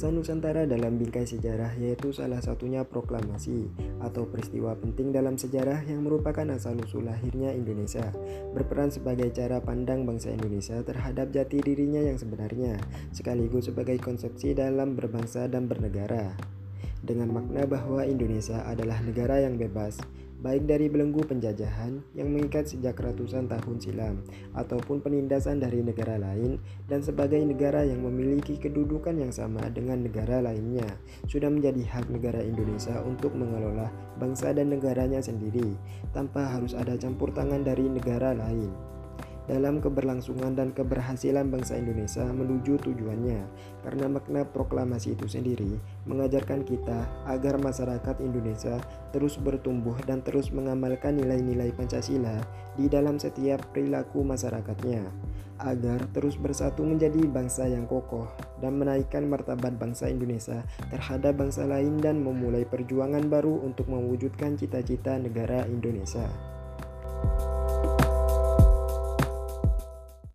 Bahasa Nusantara dalam bingkai sejarah yaitu salah satunya proklamasi atau peristiwa penting dalam sejarah yang merupakan asal-usul lahirnya Indonesia, berperan sebagai cara pandang bangsa Indonesia terhadap jati dirinya yang sebenarnya, sekaligus sebagai konsepsi dalam berbangsa dan bernegara. Dengan makna bahwa Indonesia adalah negara yang bebas, baik dari belenggu penjajahan yang mengikat sejak ratusan tahun silam ataupun penindasan dari negara lain dan sebagai negara yang memiliki kedudukan yang sama dengan negara lainnya sudah menjadi hak negara Indonesia untuk mengelola bangsa dan negaranya sendiri tanpa harus ada campur tangan dari negara lain dalam keberlangsungan dan keberhasilan bangsa Indonesia menuju tujuannya. Karena makna proklamasi itu sendiri mengajarkan kita agar masyarakat Indonesia terus bertumbuh dan terus mengamalkan nilai-nilai Pancasila di dalam setiap perilaku masyarakatnya agar terus bersatu menjadi bangsa yang kokoh dan menaikkan martabat bangsa Indonesia terhadap bangsa lain dan memulai perjuangan baru untuk mewujudkan cita-cita negara Indonesia.